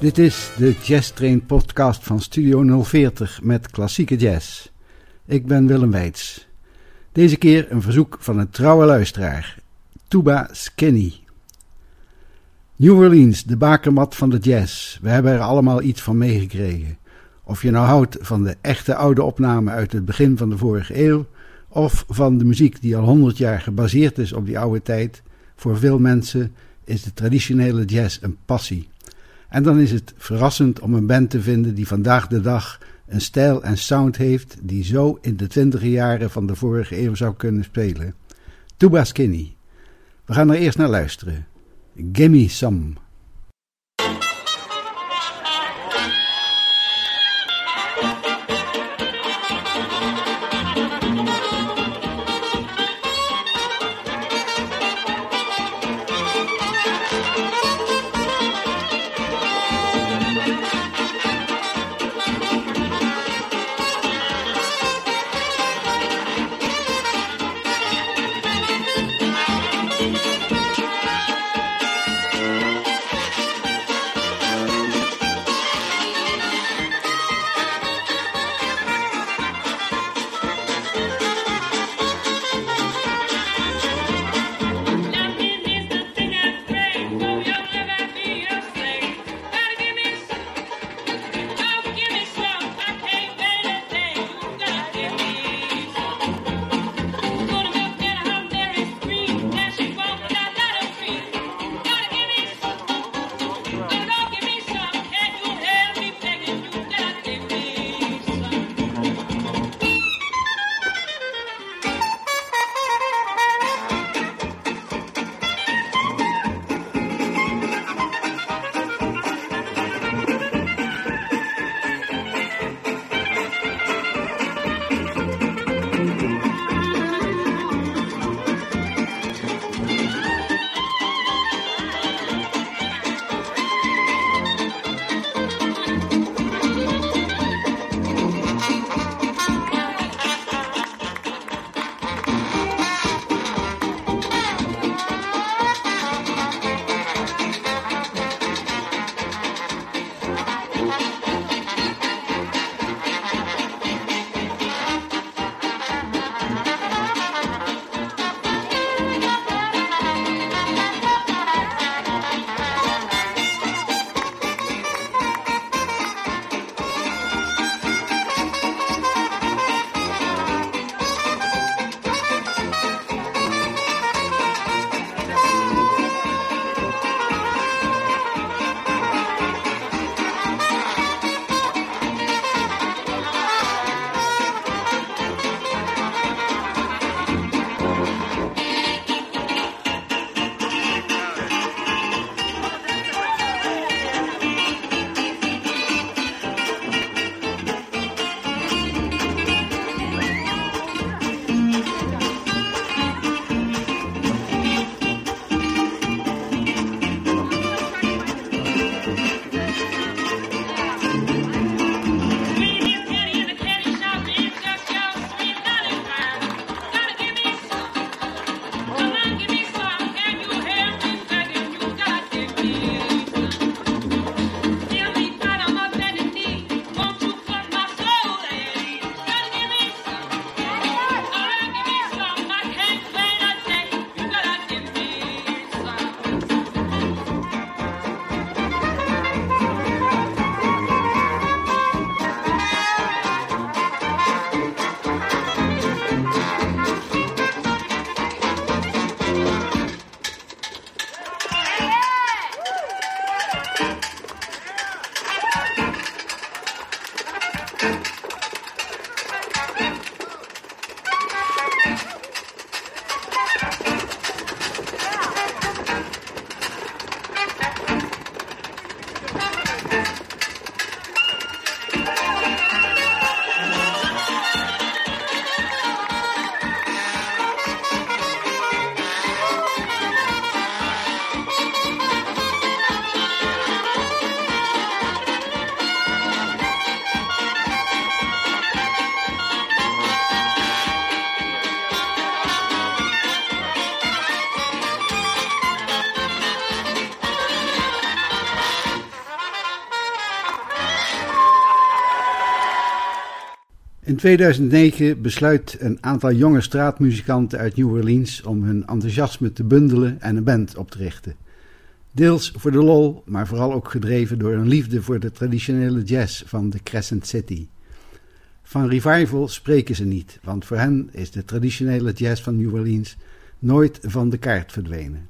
Dit is de Jazz Train podcast van Studio 040 met klassieke jazz. Ik ben Willem Weits. Deze keer een verzoek van een trouwe luisteraar, Tuba Skinny. New Orleans, de bakermat van de jazz. We hebben er allemaal iets van meegekregen. Of je nou houdt van de echte oude opname uit het begin van de vorige eeuw, of van de muziek die al honderd jaar gebaseerd is op die oude tijd, voor veel mensen is de traditionele jazz een passie. En dan is het verrassend om een band te vinden die vandaag de dag een stijl en sound heeft die zo in de twintige jaren van de vorige eeuw zou kunnen spelen. Tuba Skinny. We gaan er eerst naar luisteren. Gimme Some. 2009 besluit een aantal jonge straatmuzikanten uit New Orleans om hun enthousiasme te bundelen en een band op te richten. Deels voor de lol, maar vooral ook gedreven door een liefde voor de traditionele jazz van de Crescent City. Van revival spreken ze niet, want voor hen is de traditionele jazz van New Orleans nooit van de kaart verdwenen.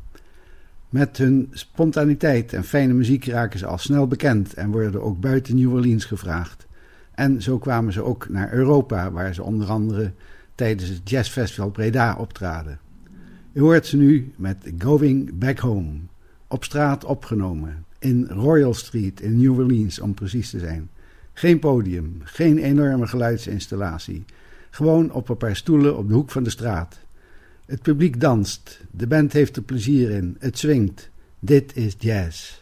Met hun spontaniteit en fijne muziek raken ze al snel bekend en worden ook buiten New Orleans gevraagd. En zo kwamen ze ook naar Europa, waar ze onder andere tijdens het Jazzfestival Breda optraden. U hoort ze nu met Going Back Home, op straat opgenomen, in Royal Street in New Orleans om precies te zijn. Geen podium, geen enorme geluidsinstallatie, gewoon op een paar stoelen op de hoek van de straat. Het publiek danst, de band heeft er plezier in, het swingt. Dit is jazz.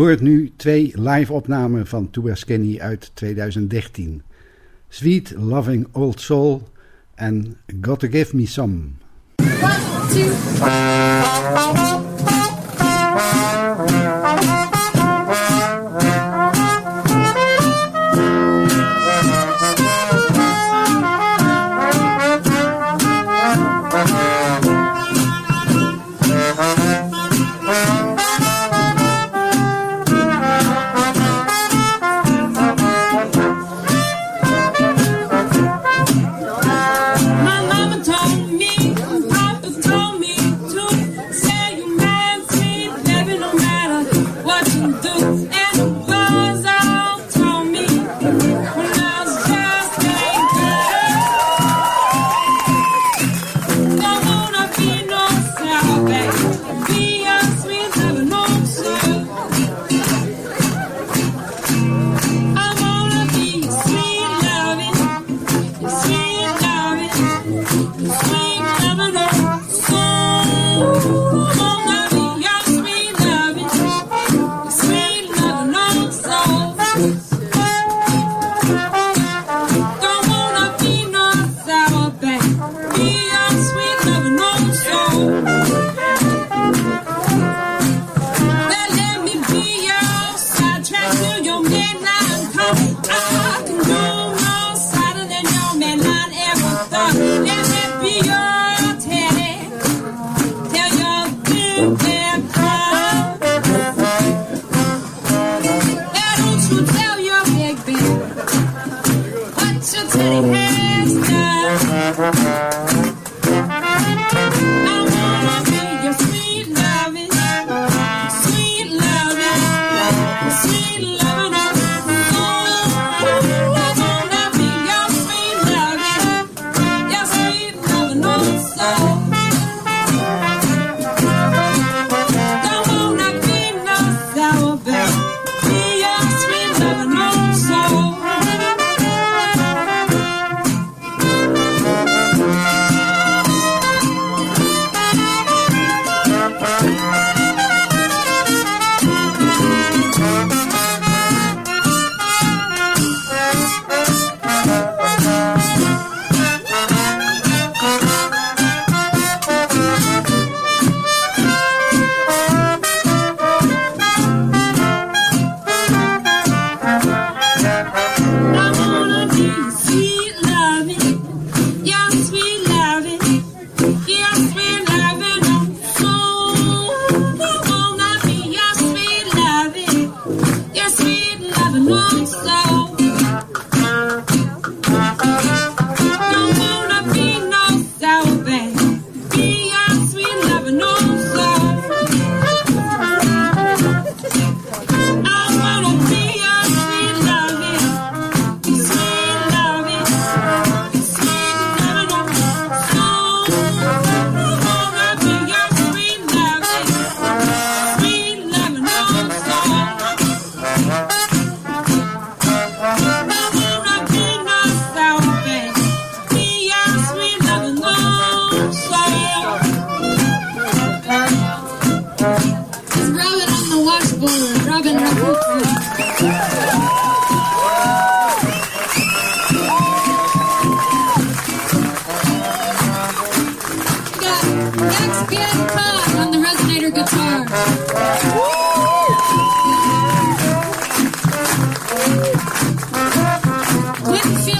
Hoort nu twee live-opnamen van Tuba Skinny uit 2013. Sweet Loving Old Soul en Gotta Give Me Some. One, two.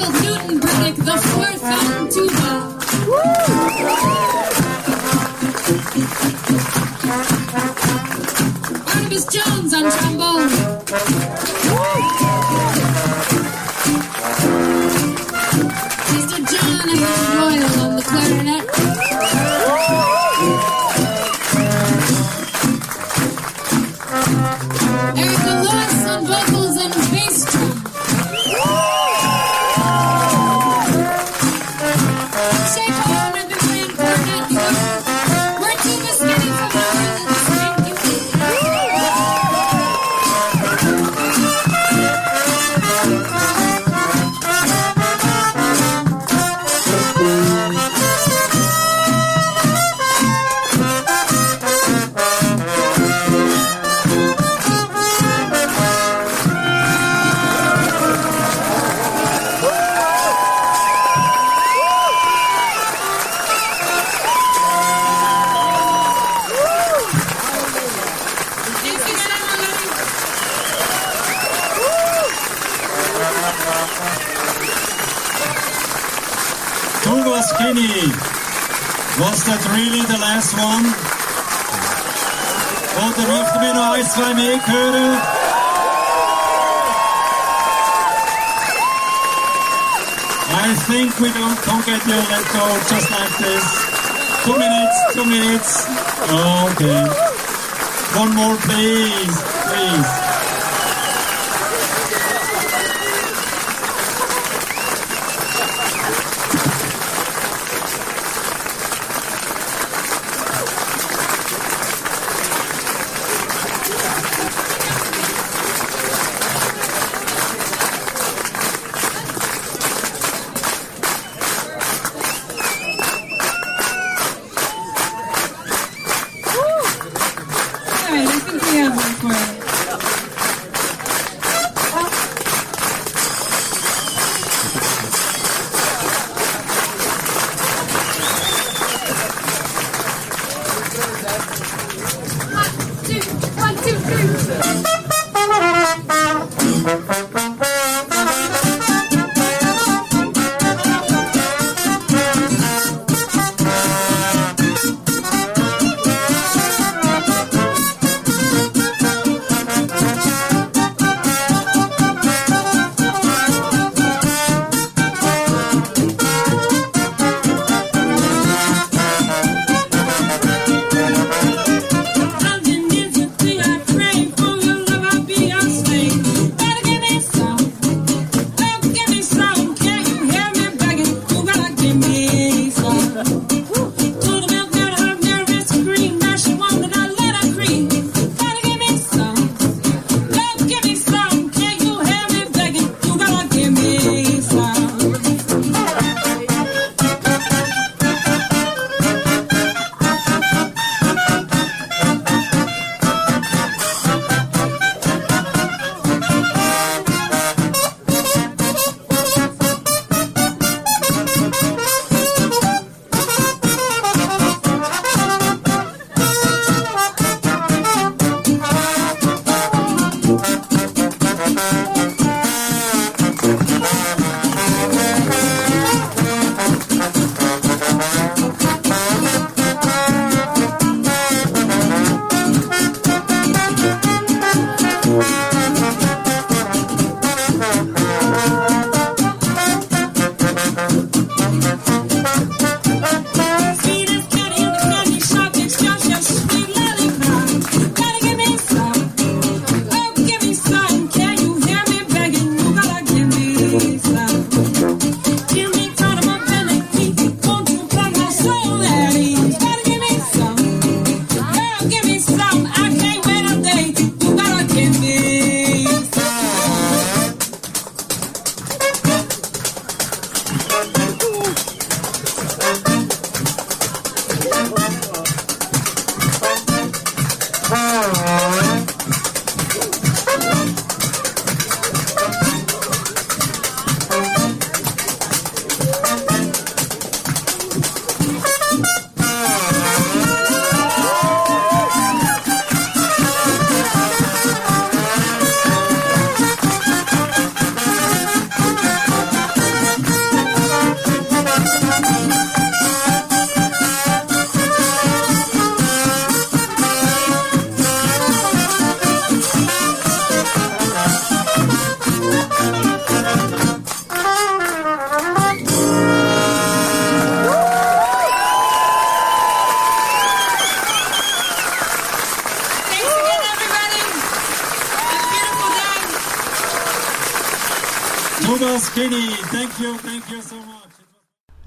Newton Burdick, the fourth fountain tuba.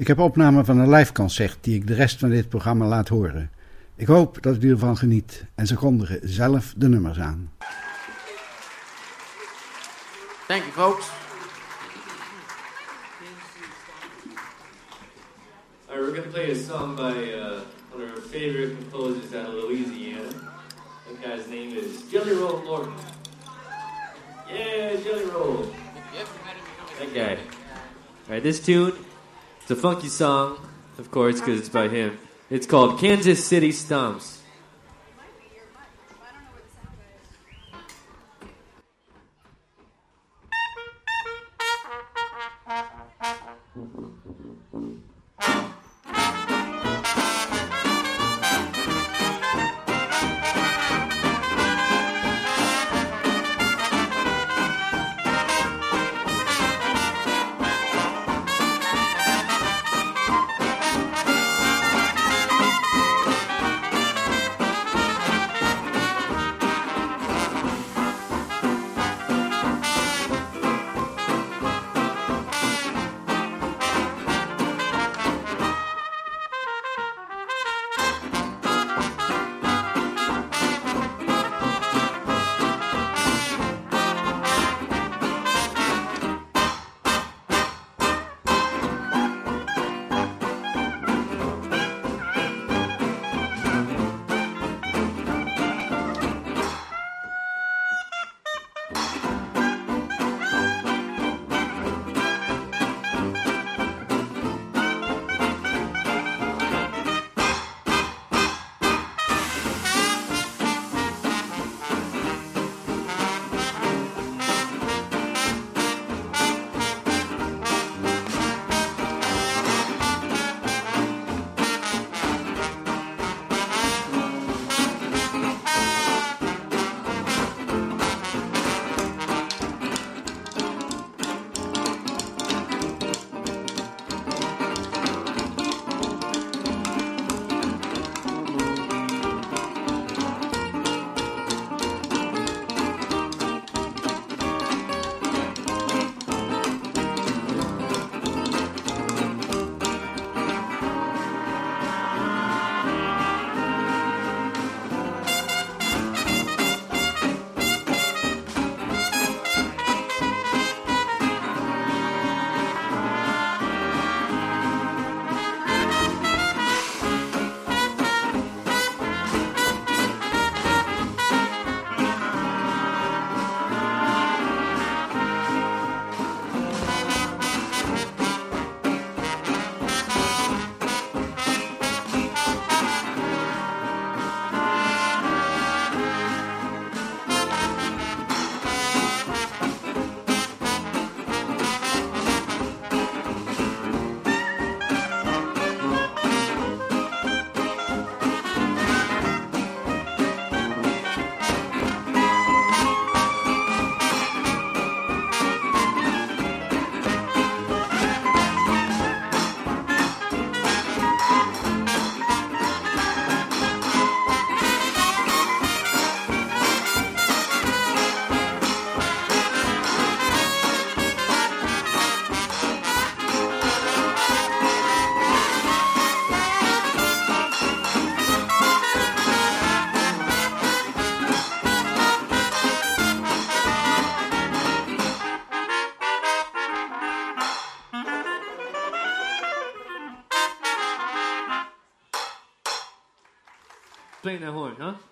Ik heb opname van een live concert die ik de rest van dit programma laat horen. Ik hoop dat u ervan geniet en ze kondigen zelf de nummers aan. Thank you folks. Alright, we're gonna play a song by uh, one of our favorite composers out of Louisiana. That guy's name is Jelly Roll Morton. Yeah, Jelly Roll. Yep, that guy. Alright, this tune It's a funky song, of course, because it's by him. It's called Kansas City Stomps. Playing?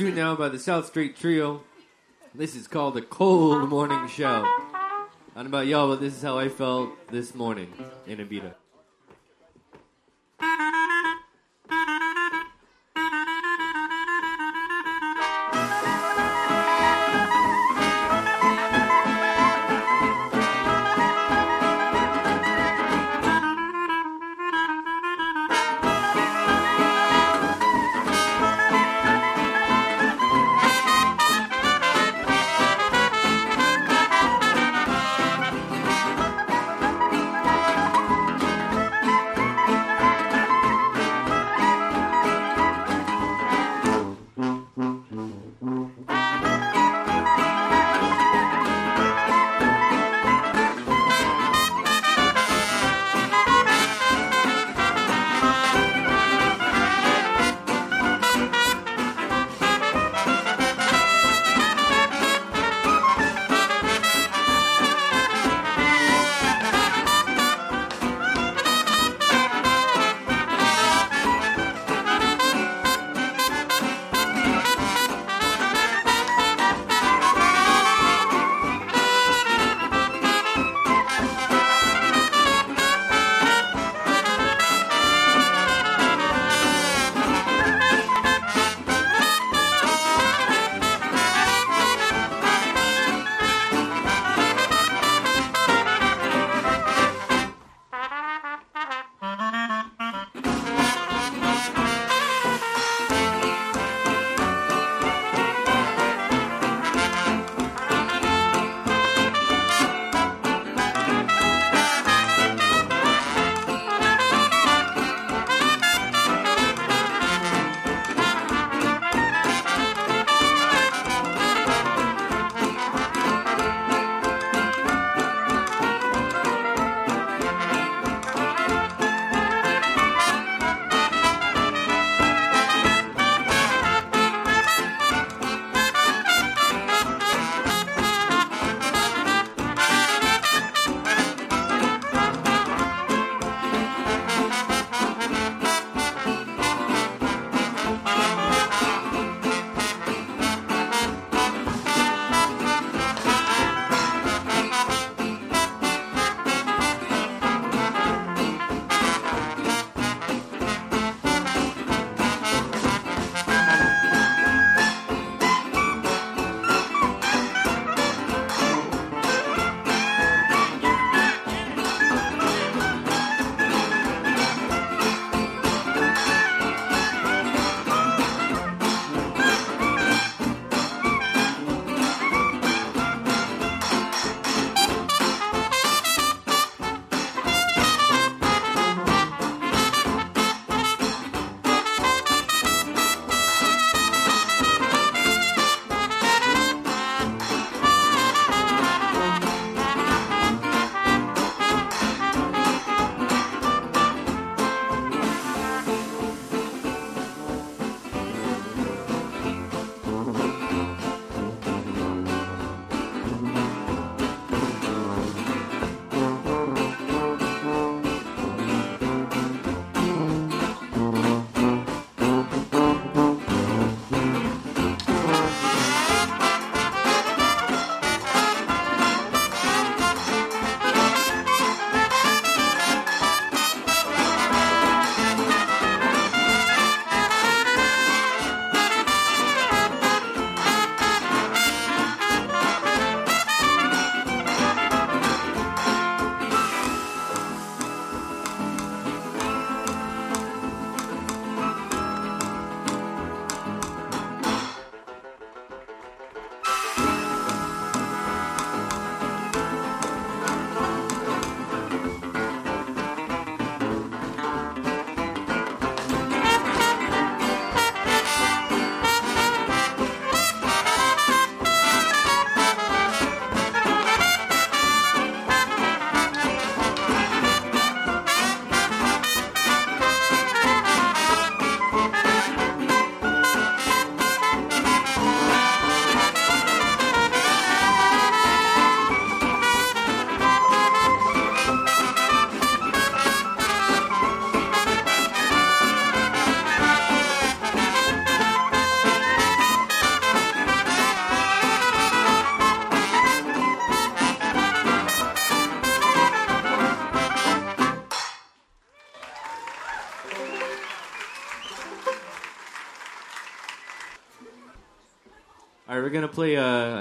now by the South Street Trio. This is called the Cold Morning Show. I don't know about y'all, but this is how I felt this morning in Ibiza.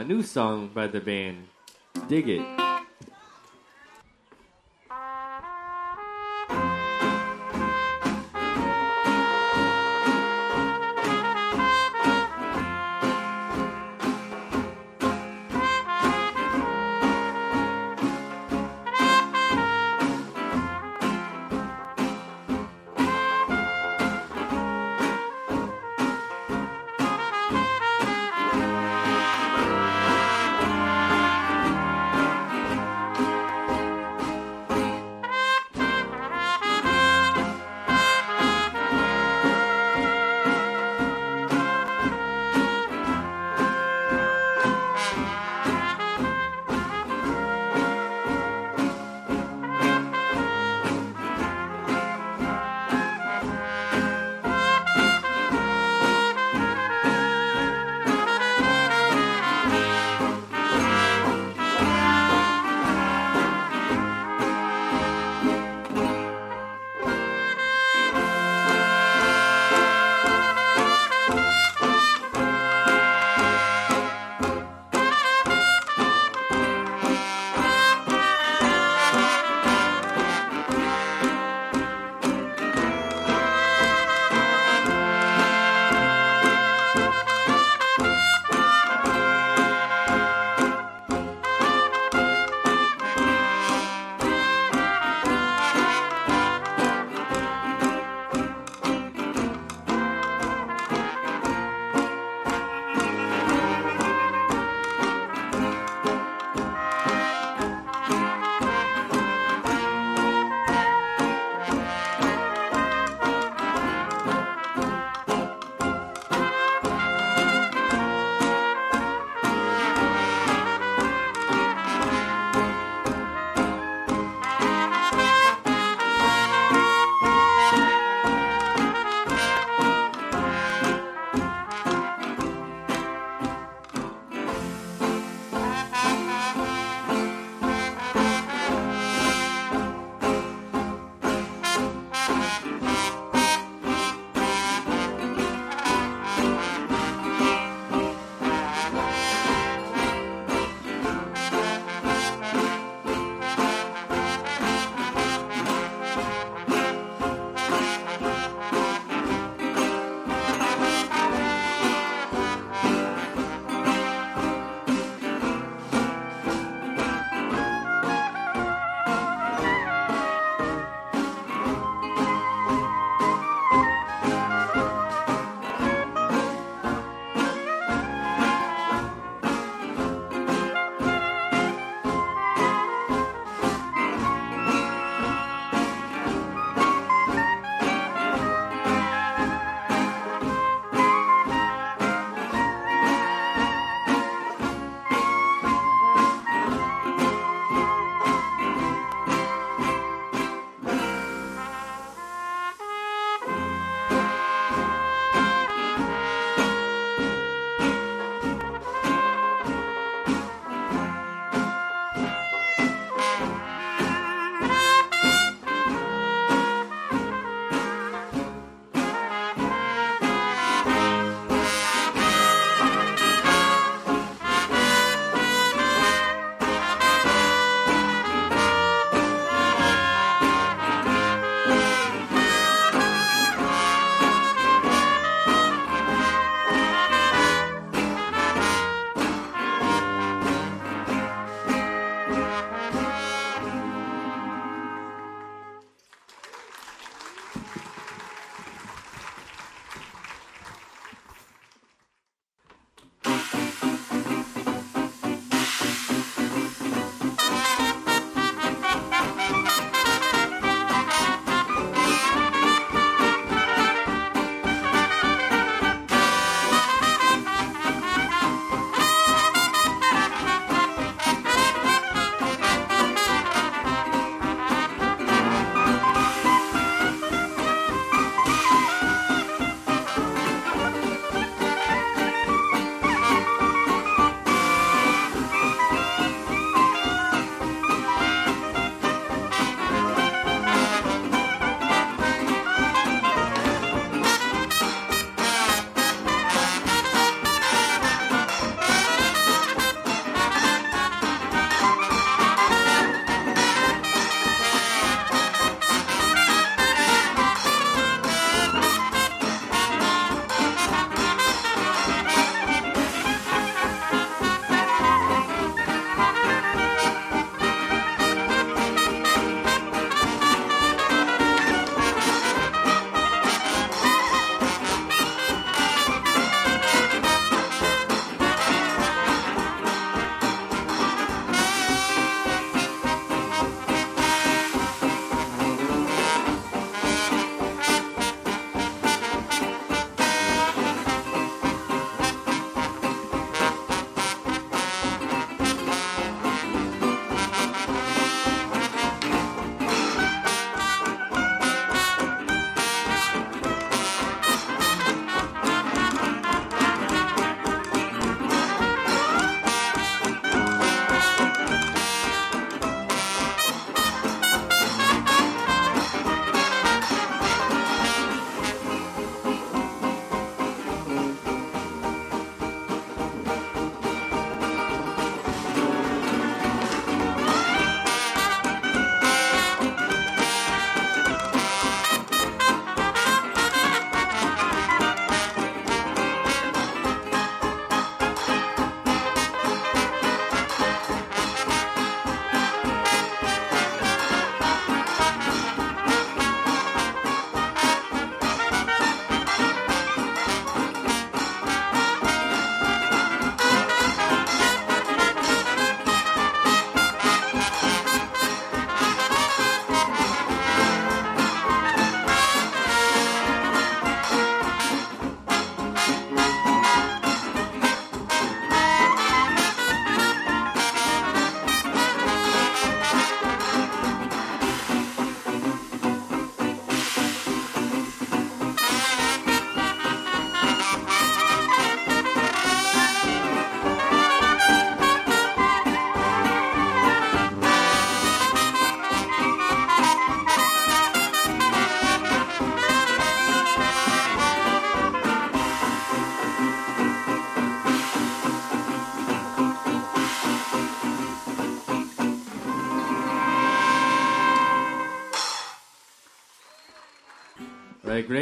New song by the band. Dig it.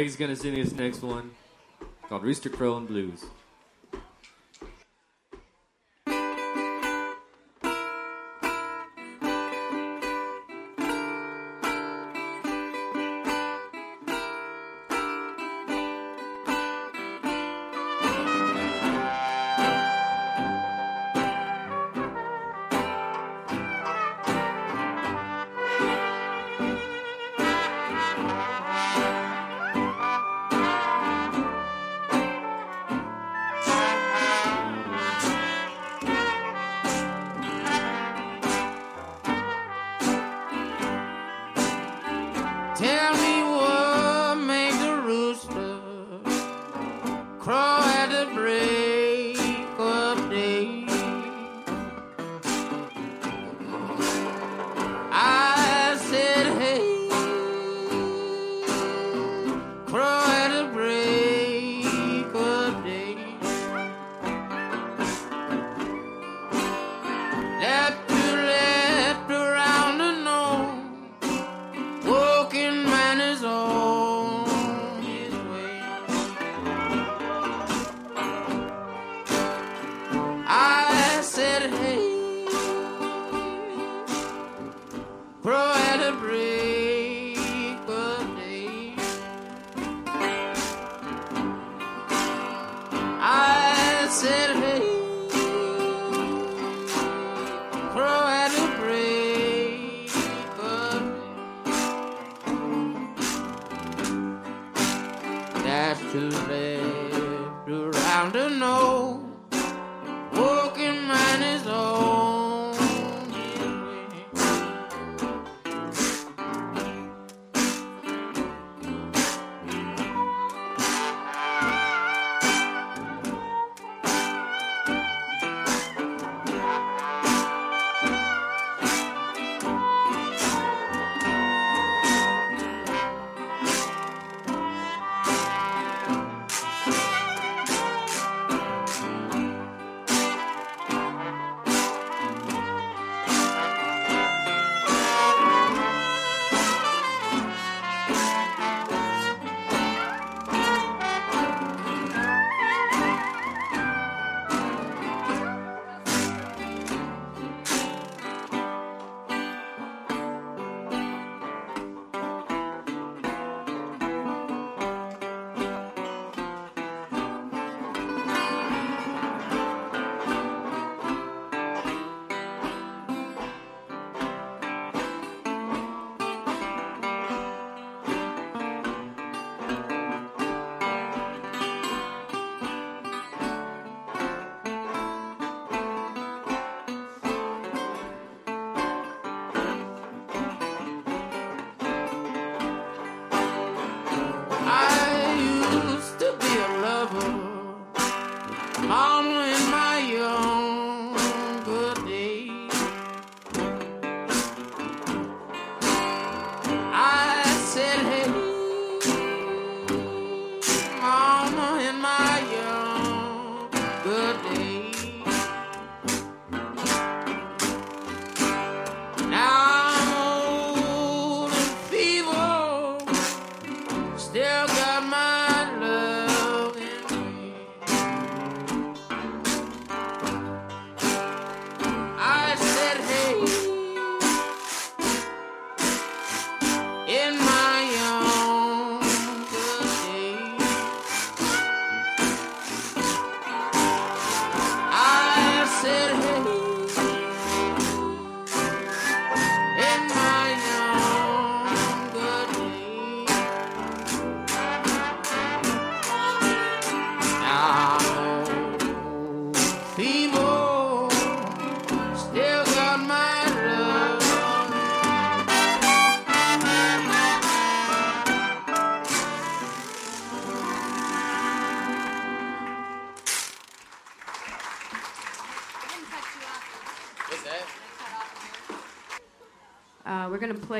he's going to sing his next one called Rooster Crow and Blues.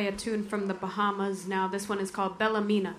a tune from the Bahamas now. This one is called Bellamina.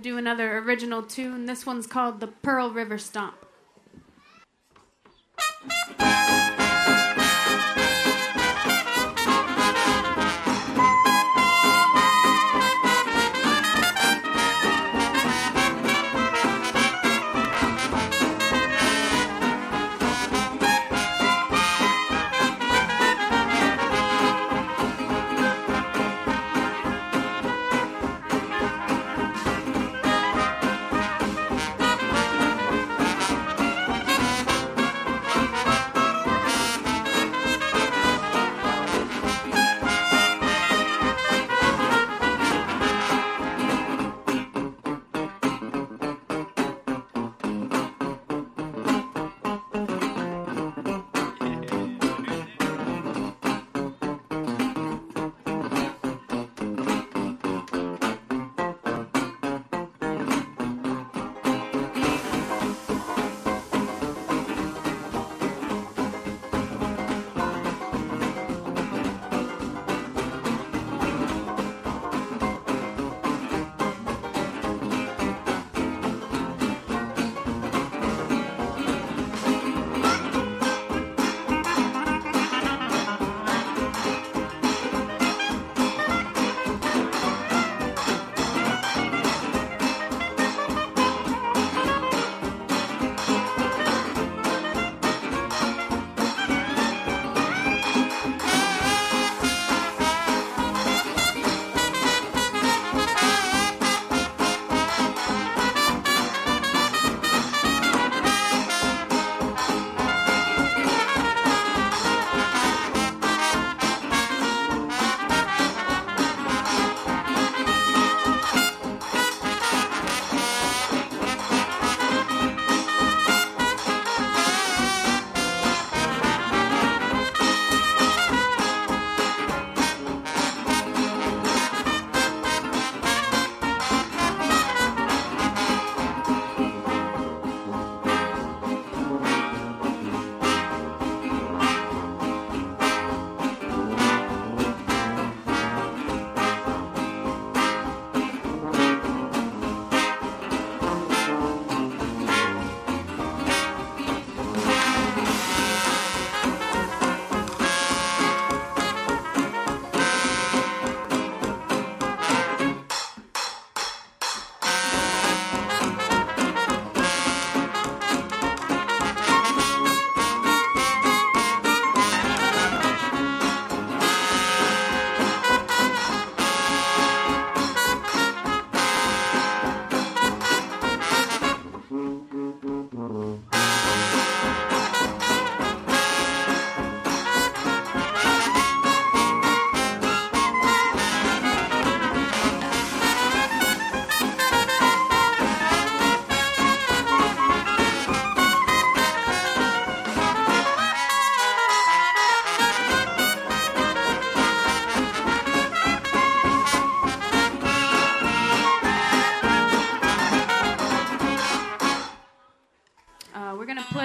do another original tune. This one's called The Pearl River Stomp.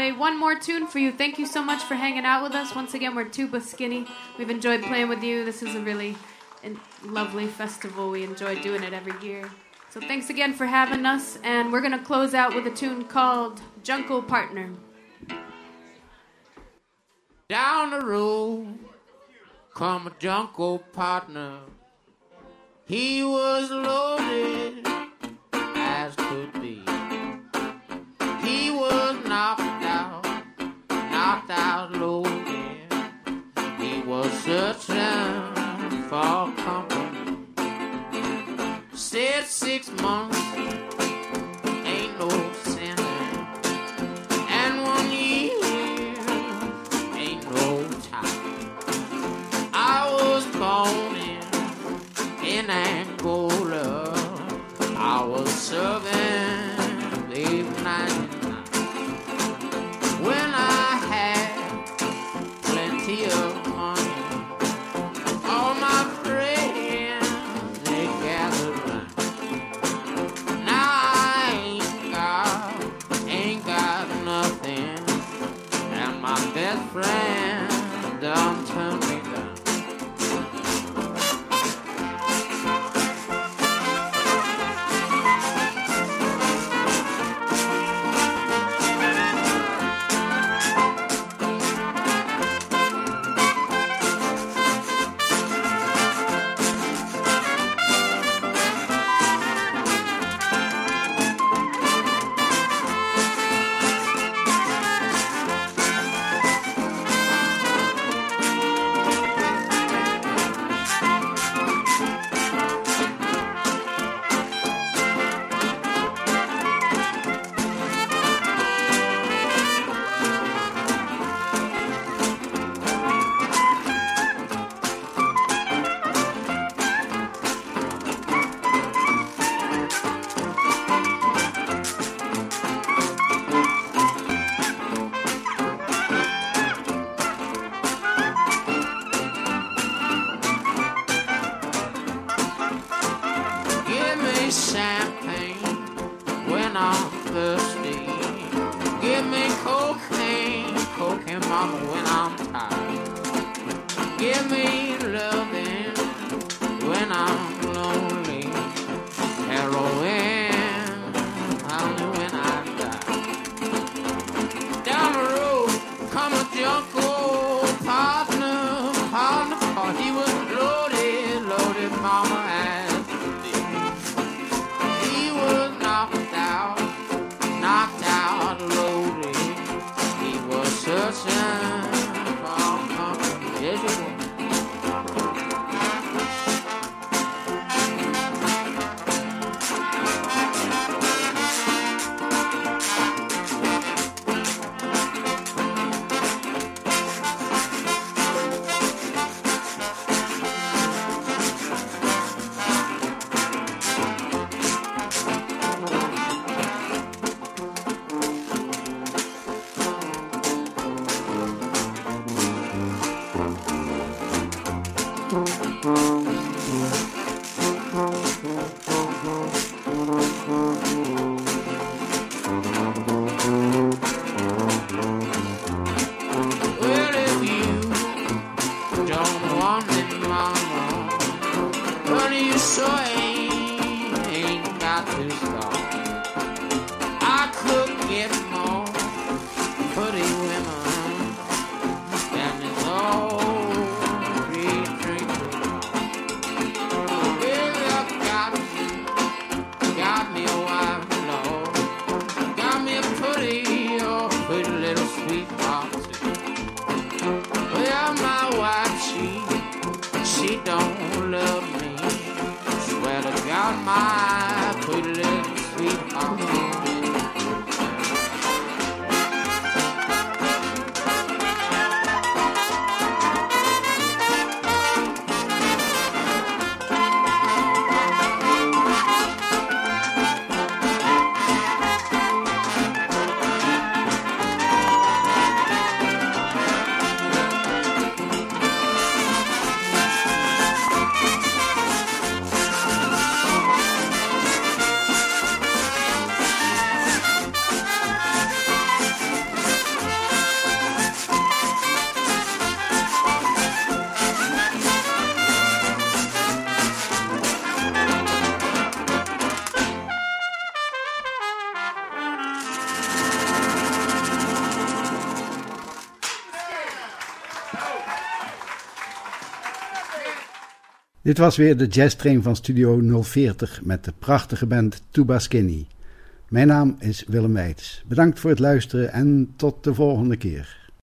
play one more tune for you. Thank you so much for hanging out with us. Once again, we're Tuba Skinny. We've enjoyed playing with you. This is a really lovely festival. We enjoy doing it every year. So thanks again for having us, and we're going to close out with a tune called Junko Partner. Down the road come a junko partner. He was loaded without loading. He was searching for company. Said six months. Dit was weer de jazztrain van Studio 040 met de prachtige band Tuba Skinny. Mijn naam is Willem Weits. Bedankt voor het luisteren en tot de volgende keer.